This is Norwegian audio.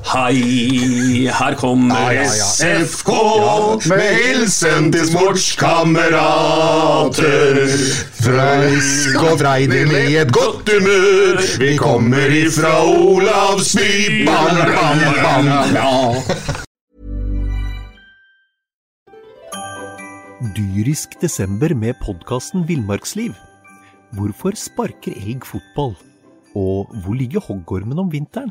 Hei, her kommer SFK med hilsen til sportskamerater. Frisk og freidig i et godt humør. Vi kommer ifra Olavsby. Bam, bam, bam, ja. Dyrisk desember med podkasten Villmarksliv. Hvorfor sparker elg fotball? Og hvor ligger hoggormen om vinteren?